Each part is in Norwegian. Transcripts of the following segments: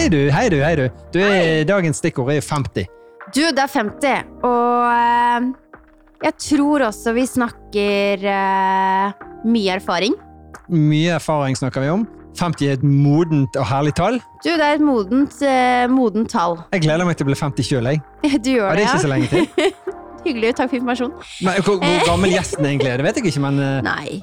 Hei du, hei du, hei du. du er, dagens stikkord er 50. Du, det er 50, og uh, jeg tror også vi snakker uh, mye erfaring. Mye erfaring snakker vi om. 50 er et modent og herlig tall. Du, det er et modent, uh, modent tall. Jeg gleder meg til å bli 50 sjøl, jeg. Du gjør det, ja. det er ikke så lenge til. Hyggelig, takk for informasjonen. Hvor, hvor gammel gjesten egentlig er, det vet jeg ikke, men Nei.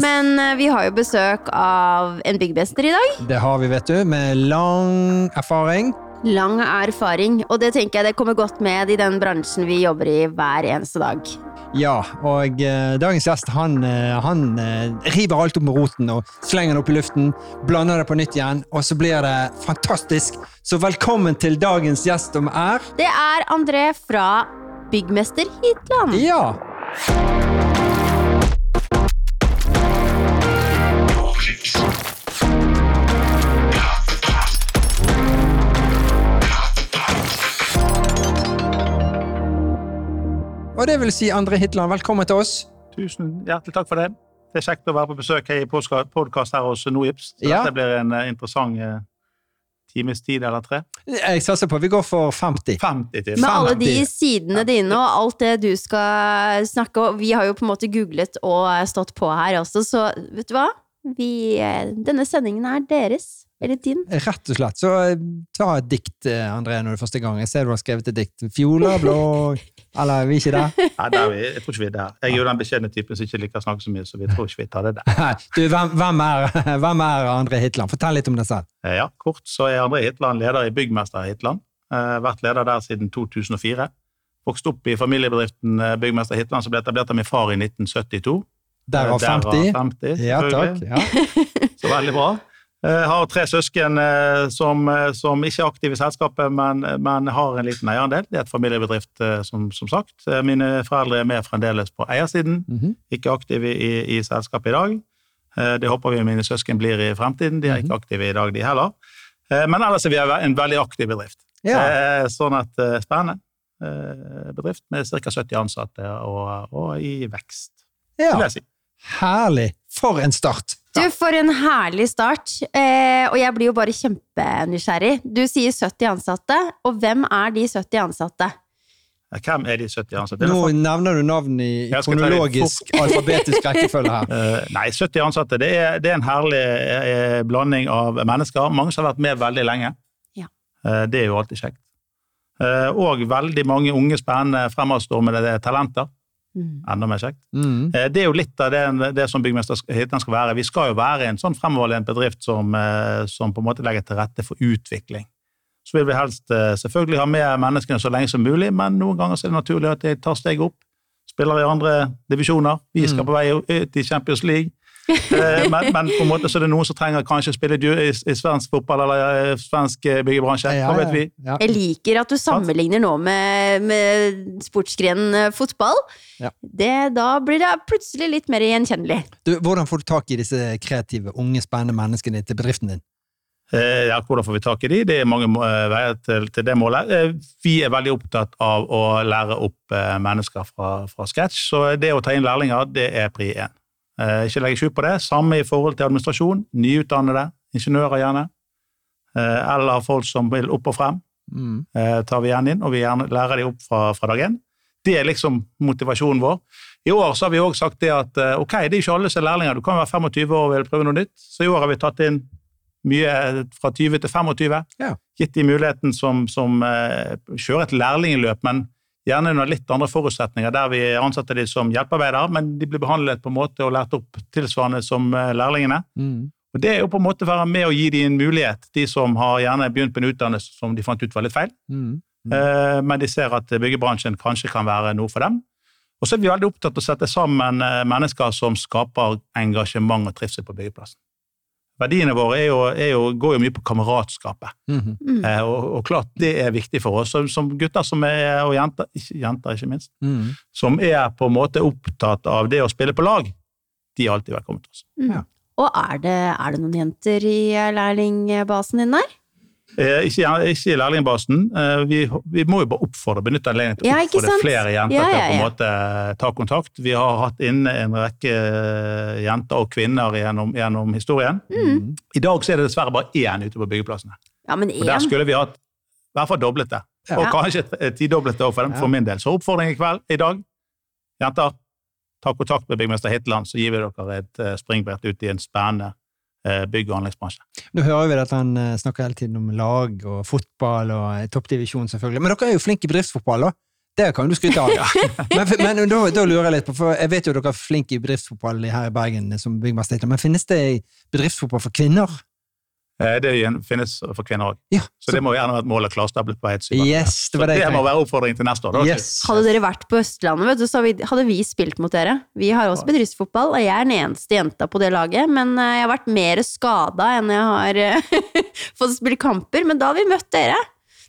Men eh, vi har jo besøk av en byggmester i dag. det har vi, vet du. Med lang erfaring. Lang erfaring, og det tenker jeg det kommer godt med i den bransjen vi jobber i hver eneste dag. Ja, og eh, dagens gjest han, eh, han eh, river alt opp med roten og slenger det opp i luften, blander det på nytt igjen, og så blir det fantastisk. Så velkommen til dagens gjest som er Det er André fra Byggmester Hitland. Ja! Og det vil si, André Hitland, velkommen til oss. Tusen hjertelig takk for det. Det er kjekt å være på besøk her i podkast her hos Noips. Så Ja. Dette blir en eh, interessant eh, times tid eller tre. Jeg satser på vi går for 50. 50 til. Med alle de 50. sidene dine og alt det du skal snakke om. Vi har jo på en måte googlet og stått på her også, så vet du hva? Vi, eh, denne sendingen er deres. Eller din. Rett og slett. Så eh, ta et dikt, eh, André, når er første gang. Jeg ser du har skrevet et dikt. Fjola, blå Eller vi er ikke der? Nei, der er vi, jeg tror ikke vi er der. Jeg er jo den beskjedne typen som ikke liker å snakke så mye, så vi tror ikke vi tar det der. Du, hvem, hvem, er, hvem er André Hitland? Fortell litt om deg selv. Ja, Kort så er André Hitland leder i Byggmester Hitland. Eh, Vært leder der siden 2004. Vokst opp i familiebedriften Byggmester Hitland, som ble etablert av min far i 1972. Derav Eh, 50. 50 Ja, takk. Ja. Så veldig bra. Jeg har tre søsken eh, som, eh, som ikke er aktive i selskapet, men, men har en liten eierandel. Det er et familiebedrift, eh, som, som sagt. Eh, Mine foreldre er med fremdeles på eiersiden, Mhm. ikke aktive i, i selskapet i dag. Eh, Det håper vi mine søsken blir i fremtiden. De er Mhm. ikke aktive i dag, de heller. Eh, Men ellers er vi en veldig aktiv bedrift. Ja. Eh, Sånn at eh, spennende eh, bedrift med ca. 70 ansatte og, og i vekst, ja. vil jeg si. Herlig. For en start. Du, for en herlig start. Eh, og jeg blir jo bare kjempenysgjerrig. Du sier 70 ansatte, og hvem er de 70 ansatte? Eh, Hvem er de 70 ansatte? Nå nevner du navn i kronologisk alfabetisk rekkefølge her. Eh, nei, 70 ansatte. Det er, det er en herlig eh, blanding av mennesker. Mange som har vært med veldig lenge. Ja. Eh, det er jo alltid kjekt. Eh, og veldig mange unge, spennende, fremadstormende talenter. Mm. Enda mer kjekt. Mm. Eh, det er jo litt av det, det som Byggmesterhytten skal være. Vi skal jo være en sånn fremoverlent bedrift som, eh, som på en måte legger til rette for utvikling. Så vil vi helst eh, selvfølgelig ha med menneskene så lenge som mulig, men noen ganger så er det naturlig at de tar steg opp. Spiller i andre divisjoner. Vi skal Mm. på vei ut i Champions League. Eh, men, men på en måte så er det noen som trenger kanskje å spille du- i, i svensk fotball eller i svensk eh, byggebransje. Ja, Hva vet vi? ja. Jeg liker at du sammenligner nå med, med sportsgrenen eh, fotball. Ja. Det, da blir det plutselig litt mer gjenkjennelig. Du, hvordan får du tak i disse kreative, unge, spennende menneskene til bedriften din? Eh, Ja, hvordan får vi tak i de? Det er mange eh, veier til, til det målet. Eh, Vi er veldig opptatt av å lære opp eh, mennesker fra, fra scratch, så det å ta inn lærlinger, det er pri én. Eh, Ikke legge skjul på det. Samme i forhold til administrasjon. Nyutdannede, ingeniører gjerne. Eh, Eller folk som vil opp og frem, Mm. eh, tar vi gjerne inn, og vi gjerne lærer de opp fra, fra dag én. Det er liksom motivasjonen vår. I år så har vi også sagt det at ok, det er ikke alle som er lærlinger. Du kan være 25 år og vil prøve noe nytt. Så i år har vi tatt inn mye fra 20 til 25. Ja. Gitt de muligheten som, som kjører et lærlingløp, men gjerne under litt andre forutsetninger, der vi ansetter dem som hjelpearbeidere, men de blir behandlet på en måte og lært opp tilsvarende som eh, lærlingene. Mm. Og Det er jo på en måte å være med og gi dem en mulighet, de som har gjerne begynt på en utdannelse som de fant ut var litt feil, Mm. Mm. men de ser at byggebransjen kanskje kan være noe for dem. Og så er vi veldig opptatt av å sette sammen eh, mennesker som skaper engasjement og trivsel på byggeplassen. Verdiene våre er jo, er jo, går jo mye på kameratskapet, Mm -hmm. eh, og, og klart det er viktig for oss. Som, som gutter som er, og jenter, ikke, jenter ikke minst, Mm. som er på en måte opptatt av det å spille på lag, de er alltid velkommen til oss. Mm. Ja. Og er det, er det noen jenter i lærlingbasen din der? Eh, ikke, ikke i lærlingbasen. Eh, vi, vi må jo bare oppfordre, benytte anledningen til å Ja, oppfordre flere jenter Ja, til å på en måte ta kontakt. Vi har hatt inne en rekke eh, jenter og kvinner gjennom, gjennom historien. Mm. I dag så er det dessverre bare én ute på byggeplassene. Ja, men Og der skulle vi hatt i hvert fall doblet det. Ja. Og kanskje eh, tidoblet det for, Ja. for min del. Så oppfordring i kveld, i dag, jenter, ta kontakt med byggmester Hitland, så gir vi dere et eh, springbrett ut i en spennende eh, bygg- og anleggsbransje. Nå hører vi at han eh, snakker hele tiden om lag og fotball og eh, toppdivisjon, selvfølgelig. Men dere er jo flinke i bedriftsfotball, da. Det kan du skryte av. men men da, da lurer jeg litt på, for jeg vet jo dere er flinke i bedriftsfotball her i Bergen, eh, som byggmester men finnes det bedriftsfotball for kvinner? Eh, Det finnes for kvinner òg. Ja. Så det må gjerne være et mål å klarstable på syvende. Yes, det var det det må være oppfordringen til neste år. da. Yes. Hadde dere vært på Østlandet, vet du, så hadde vi- spilt mot dere. Vi har også bedriftsfotball, og jeg er den eneste jenta på det laget. Men eh, jeg har vært mer skada enn jeg har fått spille kamper. Men da hadde vi møtt dere.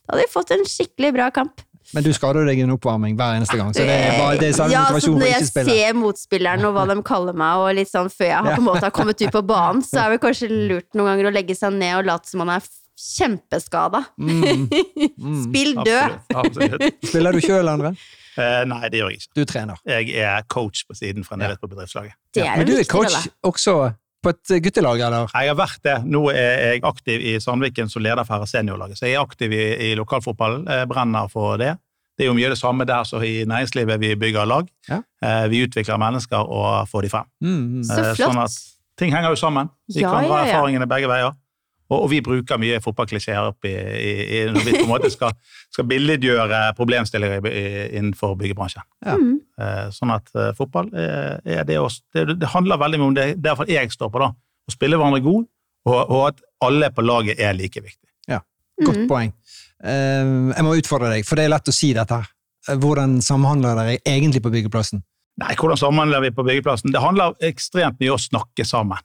Da hadde vi fått en skikkelig bra kamp. Men du skader deg i en oppvarming hver eneste gang, så det er bare det er samme ja, så motivasjon for når jeg ikke ser motspilleren og hva de kaller meg, og litt sånn før jeg har på en måte har kommet ut på banen, så er det kanskje lurt noen ganger å legge seg ned og late som man er kjempeskada. Mm. Mm. Spill død! Absolutt. absolutt. Spiller du sjøl, André? Uh, nei, det gjør jeg ikke. Du trener. Jeg er coach på siden fremdeles på bedriftslaget. Det Ja, Men du er coach også på et guttelag, eller? Jeg har vært det. Nå er jeg aktiv i Sandviken som leder for seniorlaget. Så jeg er aktiv i, i lokalfotballen. Brenner for det. Det er jo mye det samme der som i næringslivet. Vi bygger lag. Ja. Eh, Vi utvikler mennesker og får de frem. Mm. mm. Så Eh, flott. Sånn at ting henger jo sammen. Vi Ja, kan dra ja, ja. erfaringene begge veier. Og, og vi bruker mye fotballklisjeer opp i, i, i, når vi på en måte skal, skal billedgjøre problemstillinger innenfor byggebransjen. Ja. Mm. Eh, Sånn at eh, fotball er, er det også. Det, det handler veldig mye om det. Det er jeg står på, da. Å spille hverandre god, og, og at alle på laget er like viktig. Ja, Godt Mm. poeng. Eh, jeg må utfordre deg, for det er lett å si dette. Hvordan samhandler dere egentlig på byggeplassen? Nei, hvordan samhandler vi på byggeplassen? Det handler ekstremt mye om å snakke sammen.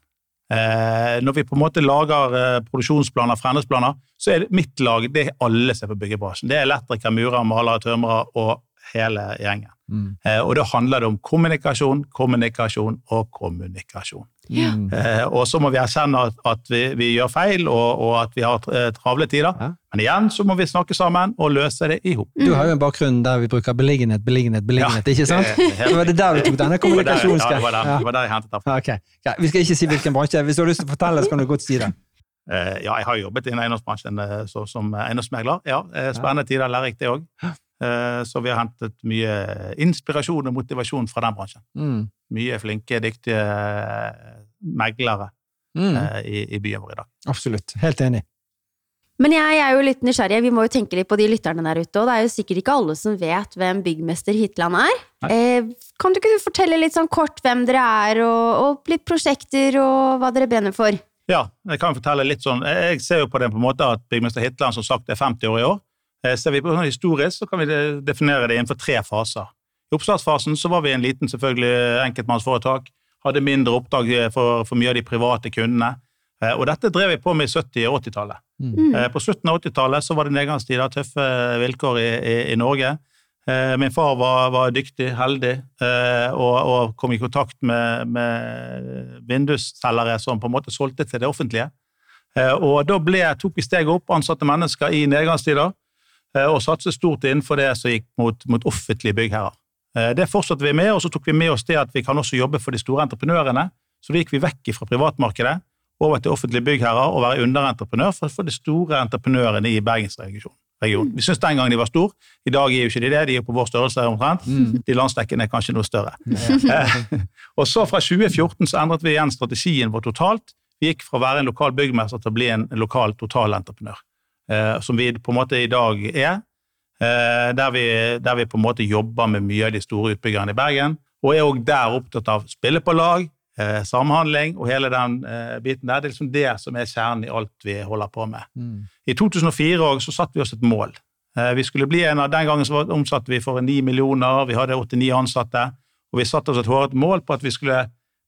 Eh, når vi på en måte lager eh, produksjonsplaner, fremdriftsplaner, så er det mitt lag det er alle som er på byggebransjen. Det er elektrikere, murere, malere, tømrere og hele gjengen. Mm. Eh, og da handler det om kommunikasjon, kommunikasjon og kommunikasjon. Mm. Eh, og så må vi erkjenne at, at vi, vi gjør feil, og, og at vi har eh, travle tider. Ja. Men igjen så må vi snakke sammen og løse det i hop. Du har jo en bakgrunn der vi bruker beliggenhet, beliggenhet, beliggenhet, ikke sant? det var det der du tok denne kommunikasjonsgreia? Ja, det var der, Ja. det var der jeg hentet det fra. Ok, greit. Vi skal ikke si hvilken bransje. Hvis du har lyst til å fortelle, så kan du godt si det. Eh, ja, jeg har jobbet innen eiendomsbransjen eh, som eiendomsmegler. Ja, spennende tider, lærerikt det òg. Så vi har hentet mye inspirasjon og motivasjon fra den bransjen. Mm. Mye flinke, dyktige eh, meglere Mm. eh, i, i byen vår i dag. Absolutt. Helt enig. Men jeg er jo litt nysgjerrig, vi må jo tenke litt på de lytterne der ute, og det er jo sikkert ikke alle som vet hvem byggmester Hitland er. Eh, kan du ikke fortelle litt sånn kort hvem dere er, og, og litt prosjekter, og hva dere brenner for? Ja, jeg kan fortelle litt sånn. Jeg jeg ser jo på det på en måte at byggmester Hitland som sagt er 50 år i år. Eh, Ser vi på sånn historisk, så kan vi definere det innenfor tre faser. I oppstartsfasen så var vi en liten selvfølgelig enkeltmannsforetak, hadde mindre oppdrag eh, for, for mye av de private kundene. Eh, Og dette drev vi på med i 70- og 80-tallet. Mm. Eh, På slutten av 80-tallet så var det nedgangstider, tøffe vilkår i, i, i Norge. Eh, Min far var, var dyktig, heldig, eh, og, og kom i kontakt med, med vindusselgere som på en måte solgte til det offentlige. Eh, Og da ble, tok vi steget opp, ansatte mennesker i nedgangstider, og satset stort innenfor det som gikk mot, mot offentlige byggherrer. Eh, Det fortsatte vi med, og så tok vi med oss det at vi kan også jobbe for de store entreprenørene. Så da gikk vi vekk fra privatmarkedet over til offentlige byggherrer og være underentreprenør for, for de store entreprenørene i Bergensregionen. region. Vi syntes den gangen de var store. I dag er jo ikke de det, de er på vår størrelse omtrent. De landsdekkende er kanskje noe større. Eh, og så fra 2014 så endret vi igjen strategien vår totalt. Vi gikk fra å være en lokal byggmester til å bli en lokal totalentreprenør, eh, som vi på en måte i dag er. Eh, der, vi, der vi på en måte jobber med mye av de store utbyggerne i Bergen, og er òg der opptatt av spille på lag, eh, samhandling og hele den eh, biten der. Det er liksom det som er kjernen i alt vi holder på med. Mm. I 2004 også, så satte vi oss et mål. Eh, Vi skulle bli en av, Den gangen så omsatte vi for 9 millioner, vi hadde 89 ansatte, og vi satte oss et håret mål på at vi skulle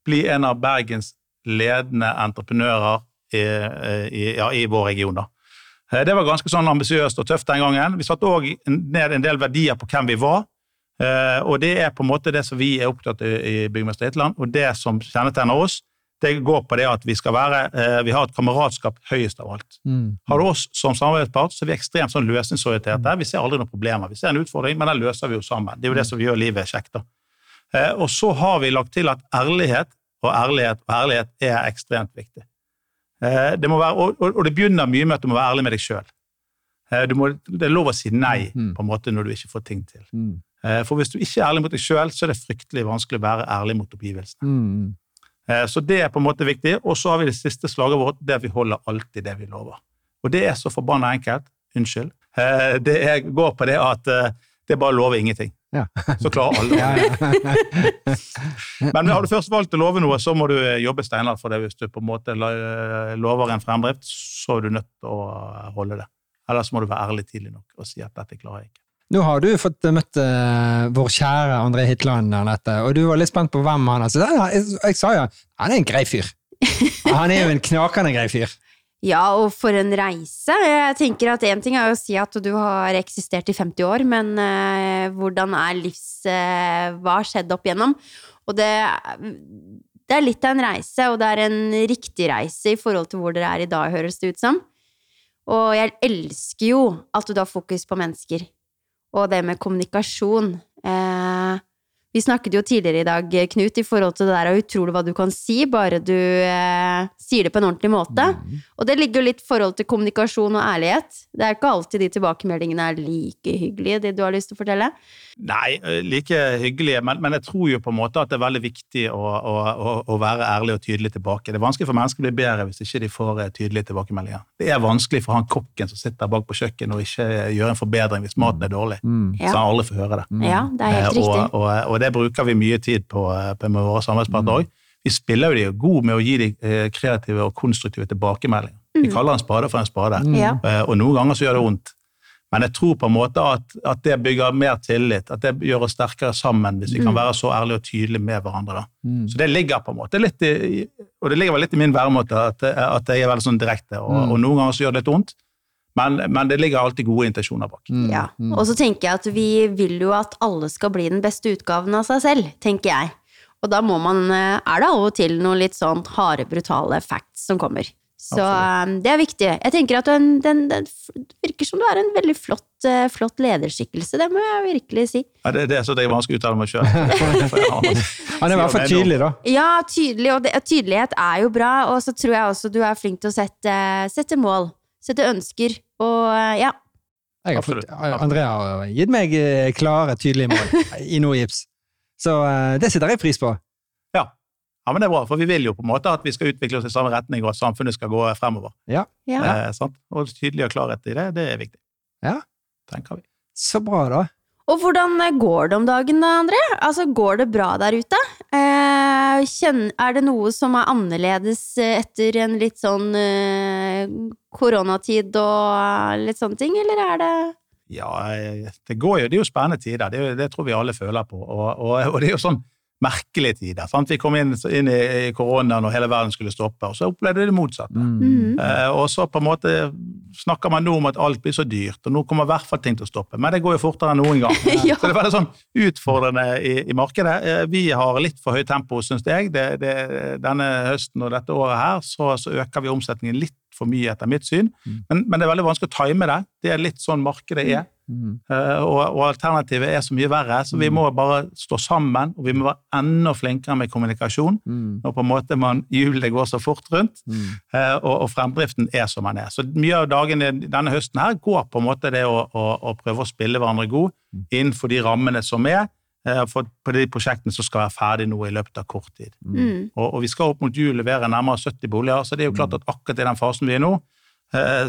bli en av Bergens ledende entreprenører i, i, ja, i vår region. da. Eh, Det var ganske sånn ambisiøst og tøft den gangen. Vi satte òg ned en del verdier på hvem vi var. Eh, Og det er på en måte det som vi er opptatt av i Byggmester Hitland, og det som kjennetegner oss, det går på det at vi skal være eh, Vi har et kameratskap høyest av alt. Mm. Har du oss som samarbeidspart, så er vi ekstremt sånn løsningsorienterte. Vi ser aldri noen problemer. Vi ser en utfordring, men den løser vi jo sammen. Det er jo det som gjør livet kjekt. da. Og så har vi lagt til at ærlighet og ærlighet og ærlighet er ekstremt viktig. Eh, det være, og, det begynner mye med at du må være ærlig med deg sjøl. Det er lov å si nei Mm. på en måte når du ikke får ting til. Mm. Eh, For hvis du ikke er ærlig mot deg sjøl, så er det fryktelig vanskelig å være ærlig mot omgivelsene. Mm. Eh, Så det er på en måte viktig. Og så har vi det siste slaget vårt, det at vi holder alltid det vi lover. Og det er så forbanna enkelt. Unnskyld. Eh, Det går på det at eh, det er bare å love ingenting. Ja. Så klarer alle det. Men har du først valgt å love noe, så må du eh, jobbe steinhardt for det. Hvis du på en måte lover en fremdrift, så er du nødt til å holde det. Ellers må du være ærlig tidlig nok og si at dette klarer jeg ikke. Nå har du fått møtt eh, vår kjære André Hitland, Anette, og du var litt spent på hvem han er. Så jeg, jeg, jeg sa jo han er en grei fyr. Han er jo en knakende grei fyr. Ja, og for en reise. Jeg tenker at Én ting er å si at du har eksistert i 50 år, men eh, hvordan er livs... eh, hva har skjedd opp igjennom? Og det, det er litt av en reise, og det er en riktig reise i forhold til hvor dere er i dag, høres det ut som. Og jeg elsker jo at du har fokus på mennesker, og det med kommunikasjon. Eh, vi snakket jo tidligere i dag, Knut, i forhold til det der er utrolig hva du kan si, bare du eh, sier det på en ordentlig måte. Og det ligger jo litt forhold til kommunikasjon og ærlighet. Det er ikke alltid de tilbakemeldingene er like hyggelige, det du har lyst til å fortelle. Nei, like hyggelige, men, men jeg tror jo på en måte at det er veldig viktig å, å, å, å være ærlig og tydelig tilbake. Det er vanskelig for mennesker å bli bedre hvis ikke de får eh, tydelige tilbakemeldinger. Det er vanskelig for han kokken som sitter bak på kjøkkenet og ikke gjør en forbedring hvis maten er dårlig. Mm. Så han aldri får høre det. Ja, det er helt Eh, riktig. Og, og, og det bruker vi mye tid på, eh, på med våre samarbeidspartnere òg. Vi spiller jo de gode med å gi de eh, kreative og konstruktive tilbakemeldinger. Vi kaller en spade for en spade, Ja. Eh, og noen ganger så gjør det vondt. Men jeg tror på en måte at, at det bygger mer tillit, at det gjør oss sterkere sammen hvis vi kan være så ærlige og tydelige med hverandre. Mm. Så det ligger på en måte litt i, og det ligger vel litt i min væremåte at, at jeg er veldig sånn direkte, og, Mm. og noen ganger så gjør det litt vondt, men, men det ligger alltid gode intensjoner bak. Mm. Ja. Og så tenker jeg at vi vil jo at alle skal bli den beste utgaven av seg selv, tenker jeg. Og da må man, eh, er det av og til noen litt sånn harde, brutale facts som kommer. Så Absolutt. det er viktig. Jeg tenker at du den, den, det virker som du er en veldig flott, eh, flott lederskikkelse, det må jeg virkelig si. Ja, det, det er så det er vanskelig å uttale meg sjøl. Han er i hvert fall tydelig, da. Ja, tydelig, og det, tydelighet er jo bra, og så tror jeg også du er flink til å sette, sette mål, sette ønsker, og eh, ja. Jeg har fått, Andrea har gitt meg eh, klare, tydelige mål i Nordgips. Så eh, det setter jeg pris på. Ja. ja, men det er bra, for vi vil jo på en måte at vi skal utvikle oss i samme retning, og at samfunnet skal gå fremover. ja. Eh, sant? Og tydelig og klarhet i det, det er viktig. Ja. Tenker vi. Så bra, da. Og hvordan eh, går det om dagen da, André? Altså, går det bra der ute? Eh, er det noe som er annerledes eh, etter en litt sånn eh, koronatid og litt sånne ting, eller er det Ja, det går jo, det er jo spennende tider, det, det tror vi alle føler på. Og, og, og det er jo sånn merkelige tider. Sant? Vi kom inn, inn i, koronaen og hele verden skulle stoppe, og så opplevde vi det motsatte. Mm. Eh, og så på en måte snakker man nå om at alt blir så dyrt, og nå kommer i hvert fall ting til å stoppe. Men det går jo fortere enn noen gang. Ja. Så det er veldig sånn utfordrende i, i markedet. Eh, vi har litt for høyt tempo, syns jeg. Det, det, denne høsten og dette året her så, så øker vi omsetningen litt for mye, etter mitt syn. Men, men det er veldig vanskelig å time det. Det er litt sånn markedet er. Mm. Eh, og, og alternativet er så mye verre, så vi må bare stå sammen, og vi må være enda flinkere med kommunikasjon Mm. når på en måte man hjulet går så fort rundt, Mm. eh, og, og fremdriften er som den er. Så mye av dagene denne høsten her går på en måte det å, å, å prøve å spille hverandre god innenfor de rammene som er, eh, for på de prosjektene som skal være ferdig nå i løpet av kort tid. mm. Og, og vi skal opp mot jul levere nærmere 70 boliger, så det er jo klart at akkurat i den fasen vi er nå,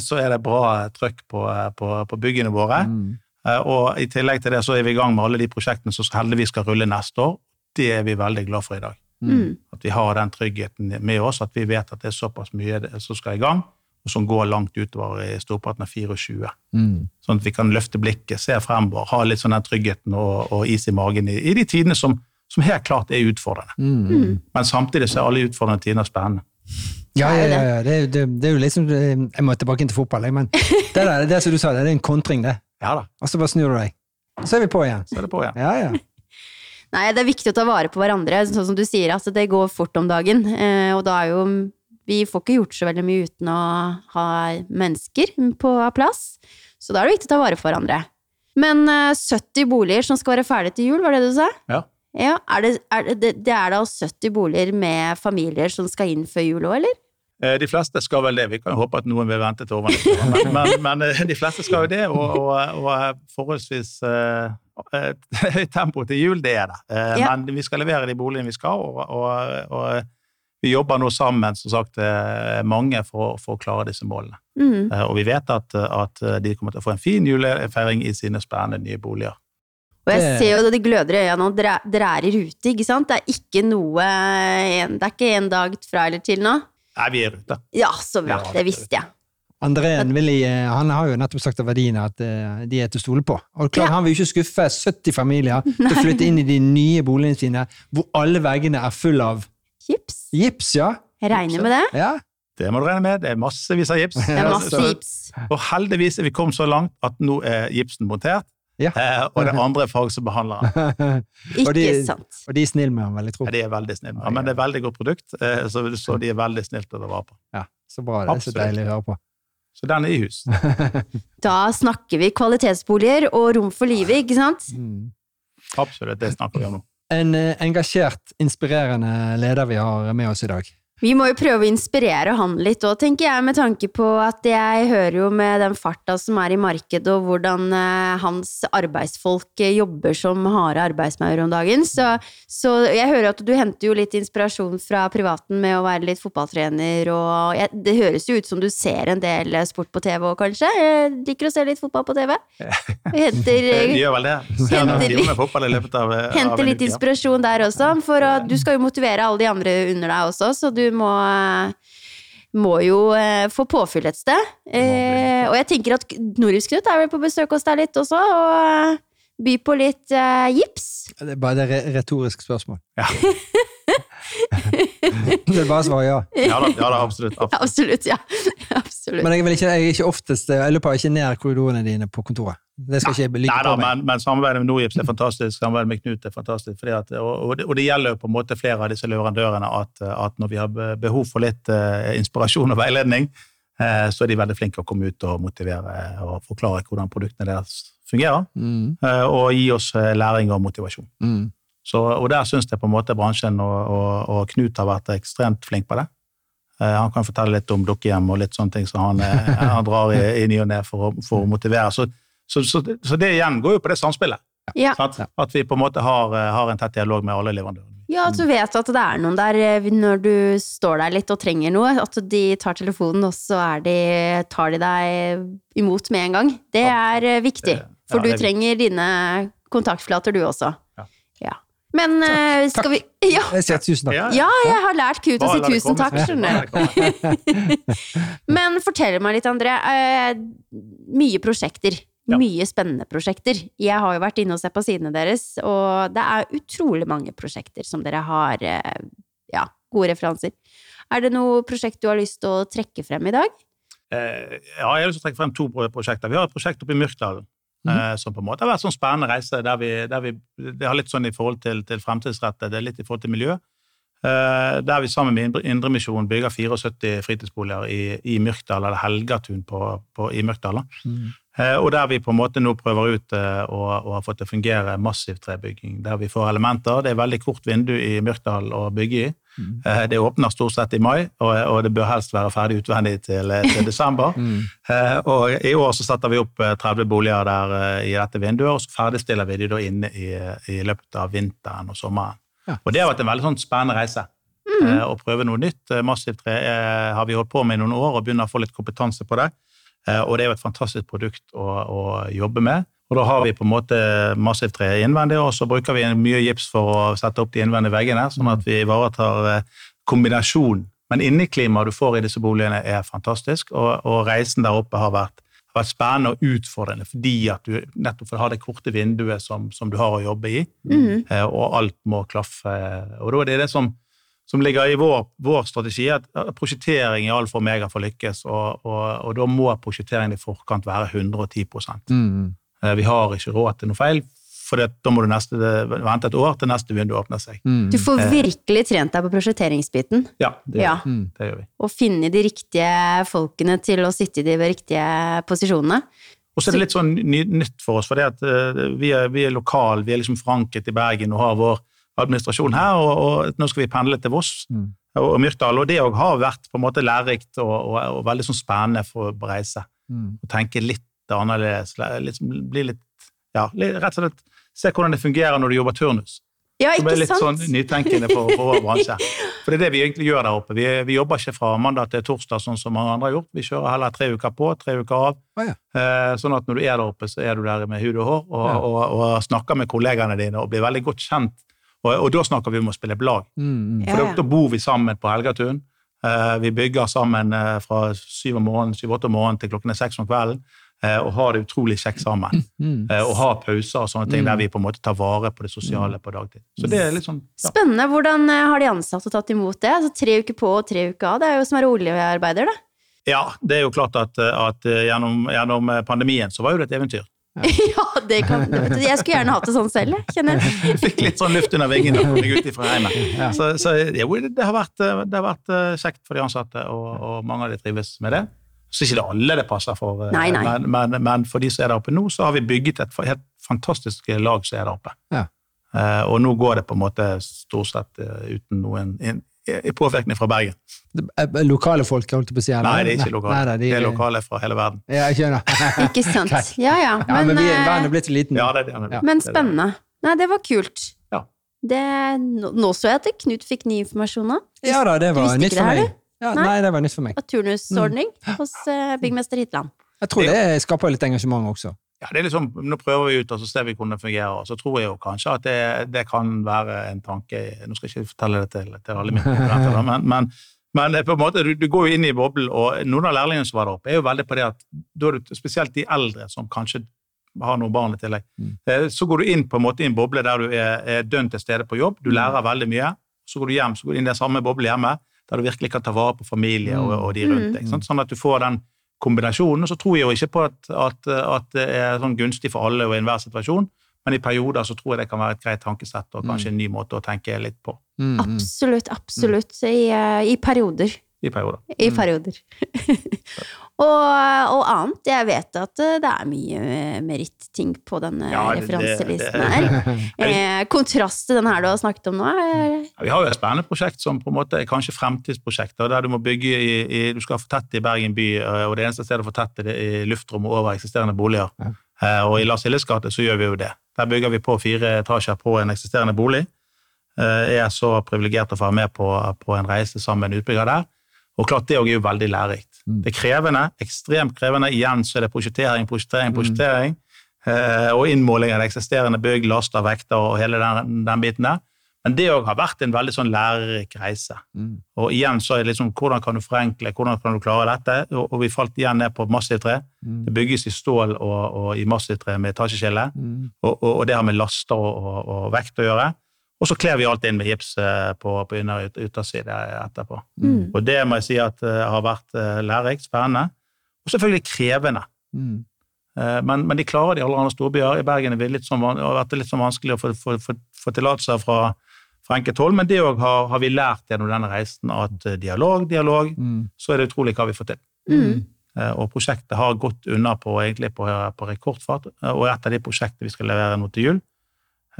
så er det bra trøkk på, på, på byggene våre. Mm. Eh, Og i tillegg til det så er vi i gang med alle de prosjektene som heldigvis skal rulle neste år. Det er vi veldig glad for i dag. Mm. At vi har den tryggheten med oss, at vi vet at det er såpass mye som skal i gang, og som går langt utover i storparten av 24. Mm. Sånn at vi kan løfte blikket, se fremover, ha litt sånn den tryggheten og, og is i magen i, i de tidene som, som helt klart er utfordrende. Mm. Men samtidig så er alle utfordrende tider spennende. Ja, ja, ja, ja. Det, det, det er jo liksom Jeg må tilbake inn til fotball, jeg, men det, der, det som du sa, det er en kontring, det. Ja da, Og så bare snur du deg. Så er vi på igjen. så er det på igjen. Ja, ja. Nei, det er viktig å ta vare på hverandre, sånn som du sier, altså, det går fort om dagen. Eh, og da er jo Vi får ikke gjort så veldig mye uten å ha mennesker på plass. Så da er det viktig å ta vare på hverandre. Men eh, 70 boliger som skal være ferdig til jul, var det du sa? Ja. Ja, er det, er det, det er da 70 boliger med familier som skal inn før jul òg, eller? Eh, De fleste skal vel det. Vi kan jo håpe at noen vil vente til overnatt. Men, men, men eh, de fleste skal jo det, og, og, og forholdsvis eh, et høyt tempo til jul, det er det. Uh, Ja. Men vi skal levere de boligene vi skal, og, og, vi jobber nå sammen, som sagt, mange for, for å klare disse målene. Mm. Uh, Og vi vet at, at de kommer til å få en fin julefeiring i sine spennende nye boliger. Og jeg ser jo de gløder i øynene, og dere er- dere er i rute, ikke sant? Det er ikke noe Det er ikke en dag fra eller til nå? Nei, vi er i rute. Ja, så bra. Ja, Det visste jeg. Andreen eh, han har jo nettopp sagt av verdiene at eh, de er til å stole på. Og klart, Ja. Han vil ikke skuffe 70 familier til å flytte inn i de nye boligene sine, hvor alle veggene er full av Gips. gips, ja. Jeg regner med det. ja. Det må du regne med. Det er massevis av gips. Det er masse gips. Og heldigvis er vi kommet så langt at nå er gipsen montert, Ja. eh, og det andre er som behandler den. De- Ikke sant. Og de er snille med ham, veldig jeg tror. Ja, De er veldig snille. Ja, men det er veldig godt produkt, eh, så, så de er veldig snille til å ta vare på. Ja, så bra. Det er så deilig å høre på. Så den er i hus. Da snakker vi kvalitetsboliger og rom for livet, ikke sant? Mm. Absolutt, det snakker vi om nå. En eh, engasjert, inspirerende leder vi har med oss i dag. Vi må jo prøve å inspirere han litt òg, tenker jeg, med tanke på at jeg hører jo med den farta som er i markedet, og hvordan eh, hans arbeidsfolk eh, jobber som harde arbeidsmaur om dagen. Så, så jeg hører at du henter jo litt inspirasjon fra privaten med å være litt fotballtrener, og jeg, det høres jo ut som du ser en del eh, sport på TV òg, kanskje? Jeg liker å se litt fotball på TV? Henter, gjør vel det. Henter- henter en litt inspirasjon der også, for å, du skal jo motivere alle de andre under deg også, så du må må jo eh, få påfyll et sted. Eh, og jeg tenker at Nordisk Knut er vel på besøk hos deg litt også, og by på litt eh, gips. Det er bare et retorisk spørsmål. Ja. Det er bare å svare ja. Ja da, ja da absolutt. absolutt. Absolutt, ja. Absolutt. Men jeg, vil ikke, jeg er ikke oftest Jeg løper ikke ned korridorene dine på kontoret. Det skal ikke like Nei da, på meg. men, men samarbeidet med Norgips er fantastisk, samarbeidet med Knut er fantastisk. At, og, og, det, og det gjelder jo på en måte flere av disse leverandørene at, at når vi har behov for litt uh, inspirasjon og veiledning, uh, så er de veldig flinke å komme ut og motivere og forklare hvordan produktene deres fungerer, Mm, Uh, og gi oss læring og motivasjon. mm. Så, og der syns jeg på en måte bransjen og, og, og Knut har vært ekstremt flink på det. Han kan fortelle litt om dukkehjem og litt sånne ting som han, eh, han drar i, i ny og ne for, for å motivere. Så, så, så, så det igjen går jo på det samspillet. ja. Sant? At vi på en måte har, eh, har en tett dialog med alle leverandørene. ja, at du vet at det er noen der eh, når du står der litt og trenger noe, at de tar telefonen, og så er de, tar de deg imot med en gang. Det er eh, viktig, for ja, du er trenger dine kontaktflater, du også. Ja. Ja. Men takk. skal vi Ja! Jeg sier tusen takk. Ja, jeg har lært Knut å si tusen takk, skjønner du. Men fortell meg litt, André. Eh, mye prosjekter. Ja. Mye spennende prosjekter. Jeg har jo vært inne og sett på sidene deres, og det er utrolig mange prosjekter som dere har eh, ja, gode referanser. Er det noe prosjekt du har lyst til å trekke frem i dag? Eh, ja, jeg har lyst til å trekke frem to prosjekter. Vi har et prosjekt oppe i Myrkdalen. eh, Som på en måte har vært sånn spennende reise. der vi, der vi, Det har litt sånn i forhold til, til fremtidsrettet, det er litt i forhold til miljø. Eh, Der vi sammen med Indre- Indremisjon bygger 74 fritidsboliger i, i Myrkdal, eller Helgatun på, på, i Myrkdal. da. Mm. Eh, Og der vi på en måte nå prøver ut og, og har fått det fungere massiv trebygging. Der vi får elementer. Det er veldig kort vindu i Myrkdal å bygge i. Mm. Eh, Det åpner stort sett i mai, og, og det bør helst være ferdig utvendig til, eh, til desember. Mm. Og I år så setter vi opp eh, 30 boliger der i dette vinduet, og så ferdigstiller vi de da inne i, i løpet av vinteren og sommeren. Ja. Og Det har vært en veldig sånn spennende reise. Mm. Å prøve noe nytt. Massivt tre har vi holdt på med i noen år og begynner å få litt kompetanse på det. Eh, Og det er jo et fantastisk produkt å, å jobbe med. Og Da har vi på en måte massivt tre innvendig, og så bruker vi mye gips for å sette opp de innvendige veggene, sånn at vi ivaretar eh, kombinasjonen. Men inneklimaet du får i disse boligene, er fantastisk, og, og reisen der oppe har vært, har vært spennende og utfordrende fordi at du nettopp har det korte vinduet som, som du har å jobbe i, Mhm. eh, og alt må klaffe. Og da er det det som, som ligger i vår, vår strategi, at at prosjektering er alfa og omega for å lykkes, og, og, og da må prosjekteringen i forkant være 110 Mm. Eh, Vi har ikke råd til noe feil, for det, da må du neste, vente et år til neste vindu åpner seg. Mm. Du får virkelig trent deg på prosjekteringsbiten. Ja, det, Ja. Gjør, vi. Mm. det gjør vi. Og finne de riktige folkene til å sitte i de riktige posisjonene. Og så er det litt sånn nytt for oss, for det at eh, vi er, vi er lokal, vi er liksom forankret i Bergen og har vår administrasjon her, og, og nå skal vi pendle til Voss. Mm. og, og Myrkdal. Og det òg har vært på en måte lærerikt og, og, og veldig sånn spennende for å reise. Mm. Og tenke litt annerledes. Liksom, bli litt Ja, litt, rett og slett se hvordan det fungerer når du jobber turnus. Ja, er ikke litt sånn nytenkende for, for vår bransje. For det er det vi egentlig gjør der oppe. Vi, vi jobber ikke fra mandag til torsdag sånn som mange andre har gjort. Vi kjører heller tre uker på, tre uker av. Å, ja. Eh, sånn at når du er der oppe, så er du der med hud og hår og, Ja. og, og snakker med kollegaene dine og blir veldig godt kjent. Og, og da snakker vi om å spille på lag. Mm, mm. For da, da bor vi sammen på Helgatun. Uh, vi bygger sammen uh, fra syv om morgenen, syv-åtte om morgenen til klokken er seks om kvelden. Uh, og har det utrolig kjekt sammen. Mm. Eh, og har pauser og sånne ting Mm. der vi på en måte tar vare på det sosiale på dagtid. Så det er litt sånn ja. Spennende. Hvordan har de ansatte tatt imot det? Altså, tre uker på og tre uker av. Det er jo som å være oljearbeider, da. ja, det er jo klart at, at gjennom, gjennom pandemien så var jo det et eventyr. ja, det kan Jeg skulle gjerne hatt det sånn selv, jeg. Kjenner jeg. Fikk litt sånn luft under vingene når jeg gikk ut fra heimen. Ja. Så, så det har vært, det har vært eh, kjekt for de ansatte, og, og mange av de trives med det. Så ikke det alle det passer for, eh, Nei, nei. Men, men, men for de som er der oppe nå, så har vi bygget et helt fantastisk lag som er der oppe. Ja. Eh, og nå går det på en måte stort sett uten noen påvirkning fra Bergen. Er Lokale folk, holdt jeg på å si? Nei, det er ikke lokale. Nei, nei, de- Det er lokale fra hele verden. Ja, jeg skjønner. Ikke sant. Ja, Ja, Men, Ja, men, vi, eh, verden er blitt så liten. Ja, det er det. er. Ja. Men spennende. Nei, det var kult. Ja. Det, nå, så jeg at Knut fikk ny informasjon nå. Ja da, det var nytt for det her, meg. Ja, Nei. nei, det var nytt for meg. Og turnusordning Mm. hos uh, byggmester Hitland. Jeg tror det skaper litt engasjement også. Ja, det er liksom, Nå prøver vi ut og så ser vi hvordan det fungerer. og Så tror jeg jo kanskje at det, det kan være en tanke Nå skal jeg ikke fortelle det til, til alle mine konkurrenter, men, men, men på en måte, du, du går jo inn i boblen, og noen av lærlingene som var der oppe, er jo veldig på det at da er du, spesielt de eldre som kanskje har noen barn i tillegg. Mm. Eh, Så går du inn på en måte i en boble der du er, er dønn til stede på jobb, du lærer veldig mye. Så går du hjem, så går du inn i den samme boble hjemme, der du virkelig kan ta vare på familie og, og de rundt deg. Sånn at du får den kombinasjonen. Og så tror jeg jo ikke på at, at, at det er sånn gunstig for alle og i enhver situasjon, men i perioder så tror jeg det kan være et greit tankesett og kanskje en ny måte å tenke litt på. Mm, mm. Absolutt, absolutt. I, uh, I perioder. I perioder. I perioder. og, og annet. Jeg vet at eh, det er mye eh, merittting på denne Ja, det- referanselisten det- her. Eh, kontrast til den her du har snakket om nå. er- Ja, vi har jo et spennende prosjekt som på en måte er kanskje fremtidsprosjekter, der du må bygge i, i Du skal fortette i Bergen by, eh, og det eneste stedet å fortette det er i luftrommet over eksisterende boliger. Ja. Eh, Og i Lars Hilles gate så gjør vi jo det. Der bygger vi på fire etasjer på en eksisterende bolig. Eh, Jeg er så privilegert å få være med på, på en reise sammen med en utbygger der. Og klart, det òg er jo veldig lærerikt. Mm. Det er krevende, ekstremt krevende. Igjen så er det prosjektering, prosjektering, prosjektering. eh, Og innmåling av det eksisterende bygg, laster, vekter og hele den, den biten der. Men det òg har vært en veldig sånn lærerik reise. Mm. Og igjen så er det liksom hvordan kan du forenkle, hvordan kan du klare dette? Og, og vi falt igjen ned på massivtre. Mm. Det bygges i stål og, og i massivtre med etasjeskille, Mm. og, og, det har med laster og, og vekt å gjøre. Og så kler vi alt inn med gips eh, på, på under- og ytterside etterpå. Mm. Og det må jeg si at uh, har vært uh, lærerikt, spennende, og selvfølgelig krevende. Mm. Uh, Men, men de klarer det i alle andre storbyer. I Bergen har det sånn, har vært litt sånn vanskelig å få, få, få, få tillatelser fra, fra enkelte hold, men det òg har, har vi lært gjennom denne reisen, at dialog, dialog, Mm. så er det utrolig hva vi får til. Mm. Eh, Og prosjektet har gått unna på, egentlig på, på rekordfart, og et av de prosjektene vi skal levere nå til jul,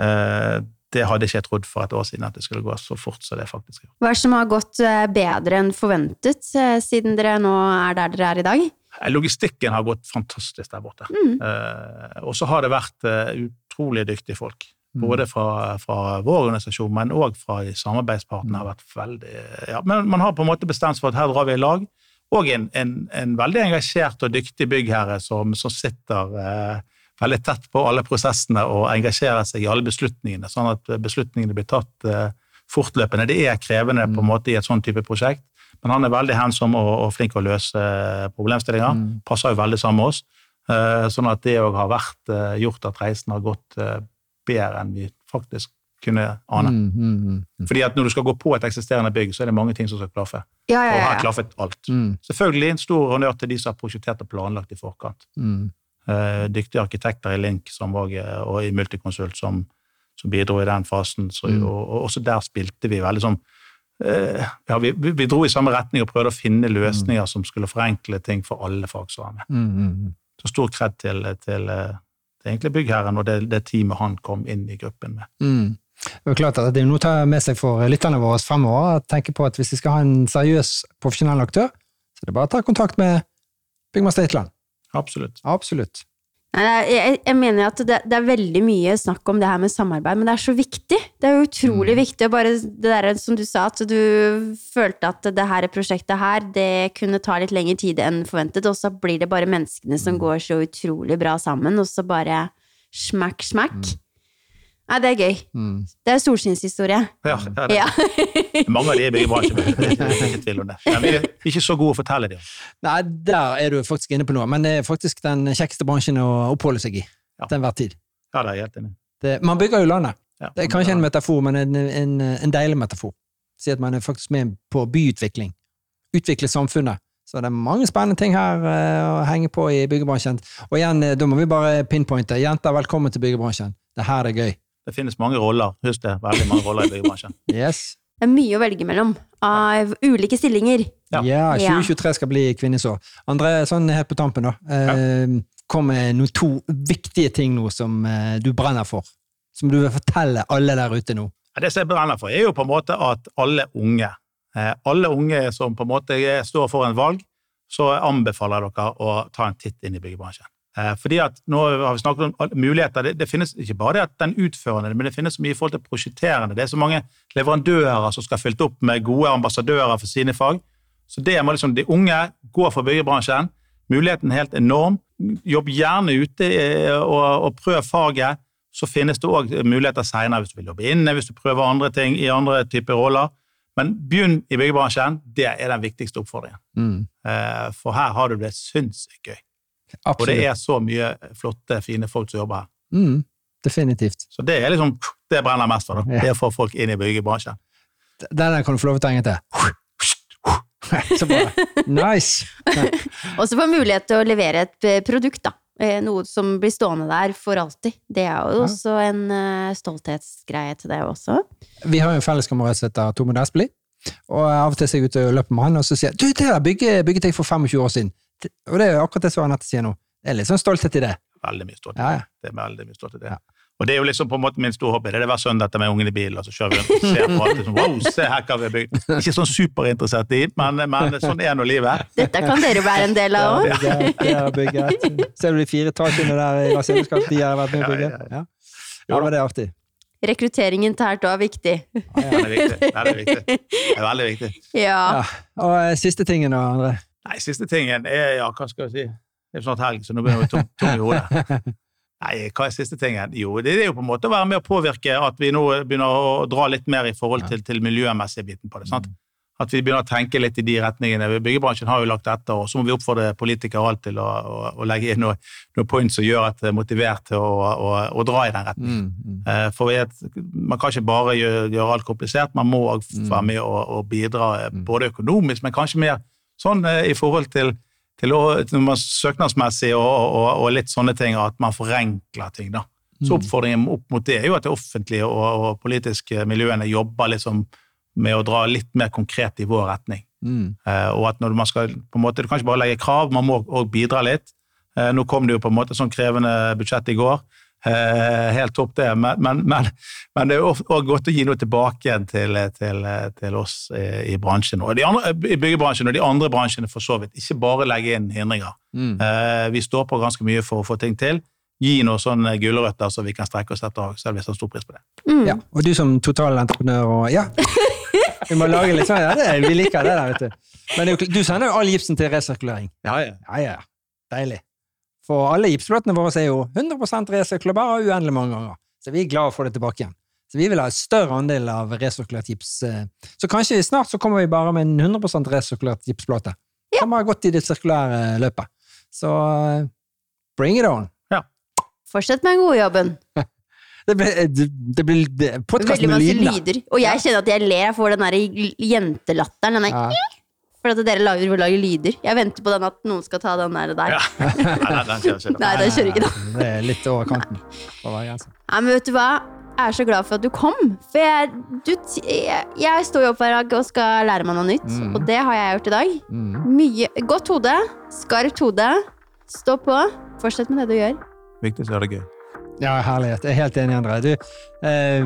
eh, det hadde jeg ikke trodd for et år siden at det skulle gå så fort som det faktisk gjør. Hva er det som har gått eh, bedre enn forventet, eh, siden dere nå er der dere er i dag? Eh, Logistikken har gått fantastisk der borte. Mm. Eh, og så har det vært utrolig dyktige folk. Mm. Både fra, fra vår organisasjon, men òg fra samarbeidspartene. har vært veldig, ja, men Man har på en måte bestemt seg for at her drar vi i lag. Og en, en, en veldig engasjert og dyktig byggherre som, som sitter eh, veldig tett på alle prosessene og engasjerer seg i alle beslutningene, sånn at beslutningene blir tatt eh, fortløpende. Det er krevende på en måte i et sånn type prosjekt, men han er veldig hensom og, og flink til å løse eh, problemstillinger. Mm. Passer jo veldig sammen med oss. Eh, Sånn at det òg har vært gjort at reisen har gått bedre enn vi faktisk kunne ane. Mm, mm, mm. Fordi at når du skal gå på et eksisterende bygg, så er det mange ting som skal klaffe. Ja, Og ja, her har klaffet alt. Mm, Selvfølgelig en stor honnør til de som har prosjektert og planlagt i forkant. Mm. Eh, Dyktige arkitekter i Link og i Multiconsult som, som bidro i den fasen. Så, Mm. og, og også der spilte vi veldig sånn eh, ja, vi, vi, dro i samme retning og prøvde å finne løsninger som skulle forenkle ting for alle fag som var med. Mm, mm, mm. Så stor kred til, til, eh, til egentlig byggherren og det, det teamet han kom inn i gruppen med. Mm. Det er klart at det er noe å ta med seg for lytterne våre fremover. tenke på at Hvis de skal ha en seriøs, profesjonell aktør, så er det bare å ta kontakt med Byggmester Hitland. Absolutt. Absolutt. Jeg, jeg mener at det, det er veldig mye snakk om det her med samarbeid, men det er så viktig. Det er jo utrolig viktig. Og bare det der som du sa, at du følte at det her prosjektet her, det kunne ta litt lengre tid enn forventet, og så blir det bare menneskene som går så utrolig bra sammen, og så bare smakk, smakk. Nei, det er gøy. Det er solskinnshistorie. Ja, ja, det, Ja. Mange av de er i men Det er ikke tvil om det. Men vi er ikke så gode å fortelle dem. Nei, der er du faktisk inne på noe, men det er faktisk den kjekkeste bransjen å oppholde seg i. Ja. Til enhver tid. Ja, det er helt enig. Det, man bygger jo landet. Ja. Det er kanskje en metafor, men en, en, en deilig metafor. Si at man er faktisk med på byutvikling. Utvikle samfunnet. Så det er mange spennende ting her eh, å henge på i byggebransjen. Og igjen, eh, da må vi bare pinpointe. Jenter, velkommen til byggebransjen. Det her er gøy. Det finnes mange roller. Husk det. Veldig mange roller i byggebransjen. Yes. Det er mye å velge mellom av ulike stillinger. Ja. Ja, Ja. 2023 skal bli kvinnesår. André, sånn helt på tampen, da. Eh, Kom med noen to viktige ting nå som eh, du brenner for. Som du vil fortelle alle der ute nå. Ja, Det som jeg brenner for, er jo på en måte at alle unge, eh, alle unge som på en måte er- står for en valg, så anbefaler jeg dere å ta en titt inn i byggebransjen. Eh, Fordi at nå har vi snakket om muligheter. Det, det finnes ikke bare det at den utførende, men det finnes så mye i forhold til prosjekterende. Det er så mange leverandører som skal fylt opp med gode ambassadører for sine fag. Så det må liksom de unge går for byggebransjen. Muligheten er helt enorm. Jobb gjerne ute eh, og, og prøv faget. Så finnes det òg muligheter senere hvis du vil jobbe inne, hvis du prøver andre ting i andre typer roller. Men begynn i byggebransjen. Det er den viktigste oppfordringen. Mm. Eh, For her har du det sinnssykt gøy. Og det er så mye flotte, fine folk som jobber her. Mm. Definitivt. Så det er liksom det jeg brenner mest for. da. Ja. Det å få folk inn i byggebransjen. Den der kan du få lov til å tenke til. Så bra. Nice! Og så få mulighet til å levere et eh, produkt, da. Eh, Noe som blir stående der for alltid. Det er jo Ja. også en eh, stolthetsgreie til det også. Vi har jo en felleskamerat som heter Tormod Despli. Og av og til så er jeg ute og løper med han, og så sier jeg du, det der bygget jeg for 25 år siden. Det- Og det er akkurat det som Anette sier nå. Det er litt sånn stolthet i det. Veldig mye stolthet. Ja, ja. Det er veldig mye stolthet i det. Ja. Og det er jo liksom på en måte min store hobby. Det er det hver søndag etter med ungen i bilen, og så kjører vi rundt og ser på alt. Liksom, wow, se her hva vi har bygd. Ikke sånn superinteressert i, men, men sånn er nå livet. Dette kan dere være en del av òg. Det er bygget. Ser du de fire etasjene der i Las Vegas? De har vært med å bygge? Ja, Ja, det er artig. Rekrutteringen til Herto er viktig. Ja, det er viktig. Det er viktig. Det er veldig viktig. Ja. ja. Og eh, siste tingen da, André. Nei, siste tingen er, ja, hva skal jeg si? Det er jo snart helg, så nå begynner vi tom, tom i hodet. Nei, hva er siste tingen? Jo, det er jo på en måte å være med å påvirke at vi nå begynner å dra litt mer i forhold til, til miljømessige biten på det. sant? At vi begynner å tenke litt i de retningene. Byggebransjen har jo lagt etter, og så må vi oppfordre politikere alt til å, å, å legge inn noen noe points som gjør at det er motivert til å, å, å dra i den retningen. Mm, mm. Eh, For vet, man kan ikke bare gjøre, gjøre alt komplisert, man må Mm. være med og, og bidra, eh, både økonomisk, men kanskje mer sånn eh, i forhold til, til, å, søknadsmessig og, og, og litt sånne ting, at man forenkler ting. da. Mm. Så oppfordringen opp mot det er jo at det offentlige og, og politiske miljøene jobber liksom med å dra litt mer konkret i vår retning. Mm. Eh, og at når man skal på en måte, Du kan ikke bare legge krav, man må òg bidra litt. Eh, nå kom det jo på en måte sånn krevende budsjett i går. Eh, helt topp, det. Men, men, men, men det er òg godt å gi noe tilbake igjen til, til, til oss i, i bransjen. Og de andre, I byggebransjen og de andre bransjene for så vidt. Ikke bare legge inn hindringer. Mm. Eh, vi står på ganske mye for å få ting til. Gi noen sånne gulrøtter så vi kan strekke oss etter, selv hvis vi har stor pris på det. Mm. Ja, og du som totalentreprenør og Ja! Vi må lage litt sånn, ja, det, vi liker det der, vet du. Men du sender jo all gipsen til resirkulering. Ja, ja. Ja, ja. Deilig. For alle gipsplåtene våre er jo 100% resirkulerbare uendelig mange ganger. Så vi er glad for å få det tilbake igjen. Så vi vil ha en større andel av resirkulert gips. eh. Så kanskje snart så kommer vi bare med en 100% resirkulert gipsplate. Som har gått i det sirkulære løpet. Så eh, bring it on. Fortsett med den gode jobben. Det blir, det, blir podkast med masse lyder. Og jeg kjenner at jeg ler. Jeg får den der jentelatteren. Den der, Ja. For at dere lager, lager lyder. Jeg venter på den at noen skal ta den der. der. ja. Nei, den- den kjører ikke. Nei, den kjører ikke, da. Det er litt over kanten. grense. Nei, men vet du hva? Jeg er så glad for at du kom. For jeg, du, jeg, jeg står jo opp hver dag og skal lære meg noe nytt. Mm. Og det har jeg gjort i dag. Mm. Mye, godt hode, skarpt hode. Stå på. Fortsett med det du gjør. Viktig så er det gøy. Ja, herlighet. Jeg er helt enig, André. Du, eh,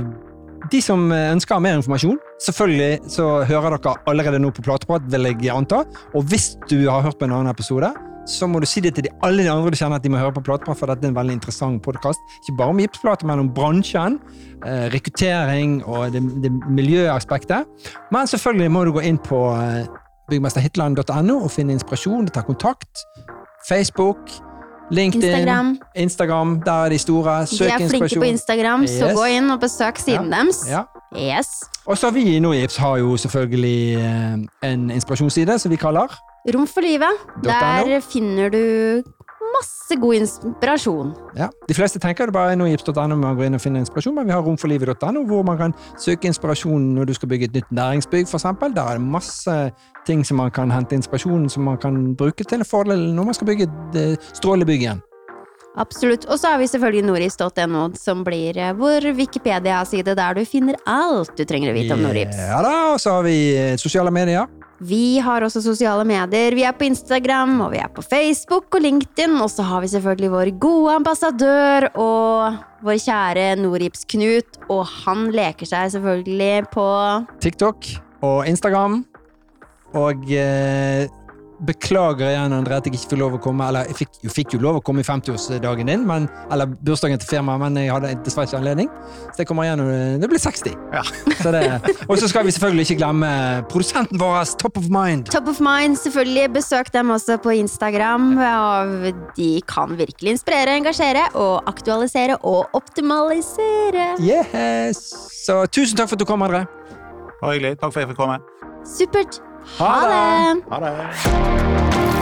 de som eh, ønsker mer informasjon, selvfølgelig så hører dere allerede nå på Plateprat, vil jeg anta. Og hvis du har hørt på en annen episode, så må du si det til de, alle de andre du kjenner at de må høre på Plateprat, for dette er en veldig interessant podkast. Ikke bare om gipsplater, men om bransjen, eh, rekruttering og det, det miljøaspektet. Men selvfølgelig må du gå inn på eh, byggmesterhitland.no og finne inspirasjon, ta kontakt. Facebook, LinkedIn, Instagram. Instagram, der er de store. De er flinke på Instagram, så gå inn og besøk siden deres. Ja. Yes. Og så har vi i Noips har jo selvfølgelig eh, en inspirasjonsside som vi kaller Rom for livet. Der finner du masse god inspirasjon. ja. De fleste tenker det bare er norgips.no man går inn og finner inspirasjon, men vi har romforlivet.no hvor man kan søke inspirasjon når du skal bygge et nytt næringsbygg, eksempel. Der er det masse ting som man kan hente inspirasjon som man kan bruke til en fordel når man skal bygge et strålende strålebygg igjen. Absolutt. Og så har vi selvfølgelig noris.no, som blir eh, vår Wikipedia-side der du finner alt du trenger å vite om Norips. Ja da, og så har vi eh, sosiale medier. Vi har også sosiale medier. Vi er på Instagram, og vi er på Facebook og LinkedIn. Og så har vi selvfølgelig vår gode ambassadør og vår kjære Norips-Knut. Og han leker seg selvfølgelig på TikTok og Instagram. Og eh, beklager igjen, André, at jeg ikke fikk lov å komme. Eller jeg fikk, jeg fikk jo lov å komme i 50-årsdagen din, men, eller bursdagen til firmaet, men jeg hadde dessverre ikke anledning. Så jeg kommer igjen når det- blir 60. Ja. Så det- Og så skal vi selvfølgelig ikke glemme produsenten vår, Top of Mind. Top of Mind. Selvfølgelig besøk dem også på Instagram. Og de kan virkelig inspirere, engasjere og aktualisere og optimalisere. Yes! Så tusen takk for at du kom, André. Bare hyggelig. Takk for at jeg fikk komme. Supert. Ha det! Ha det.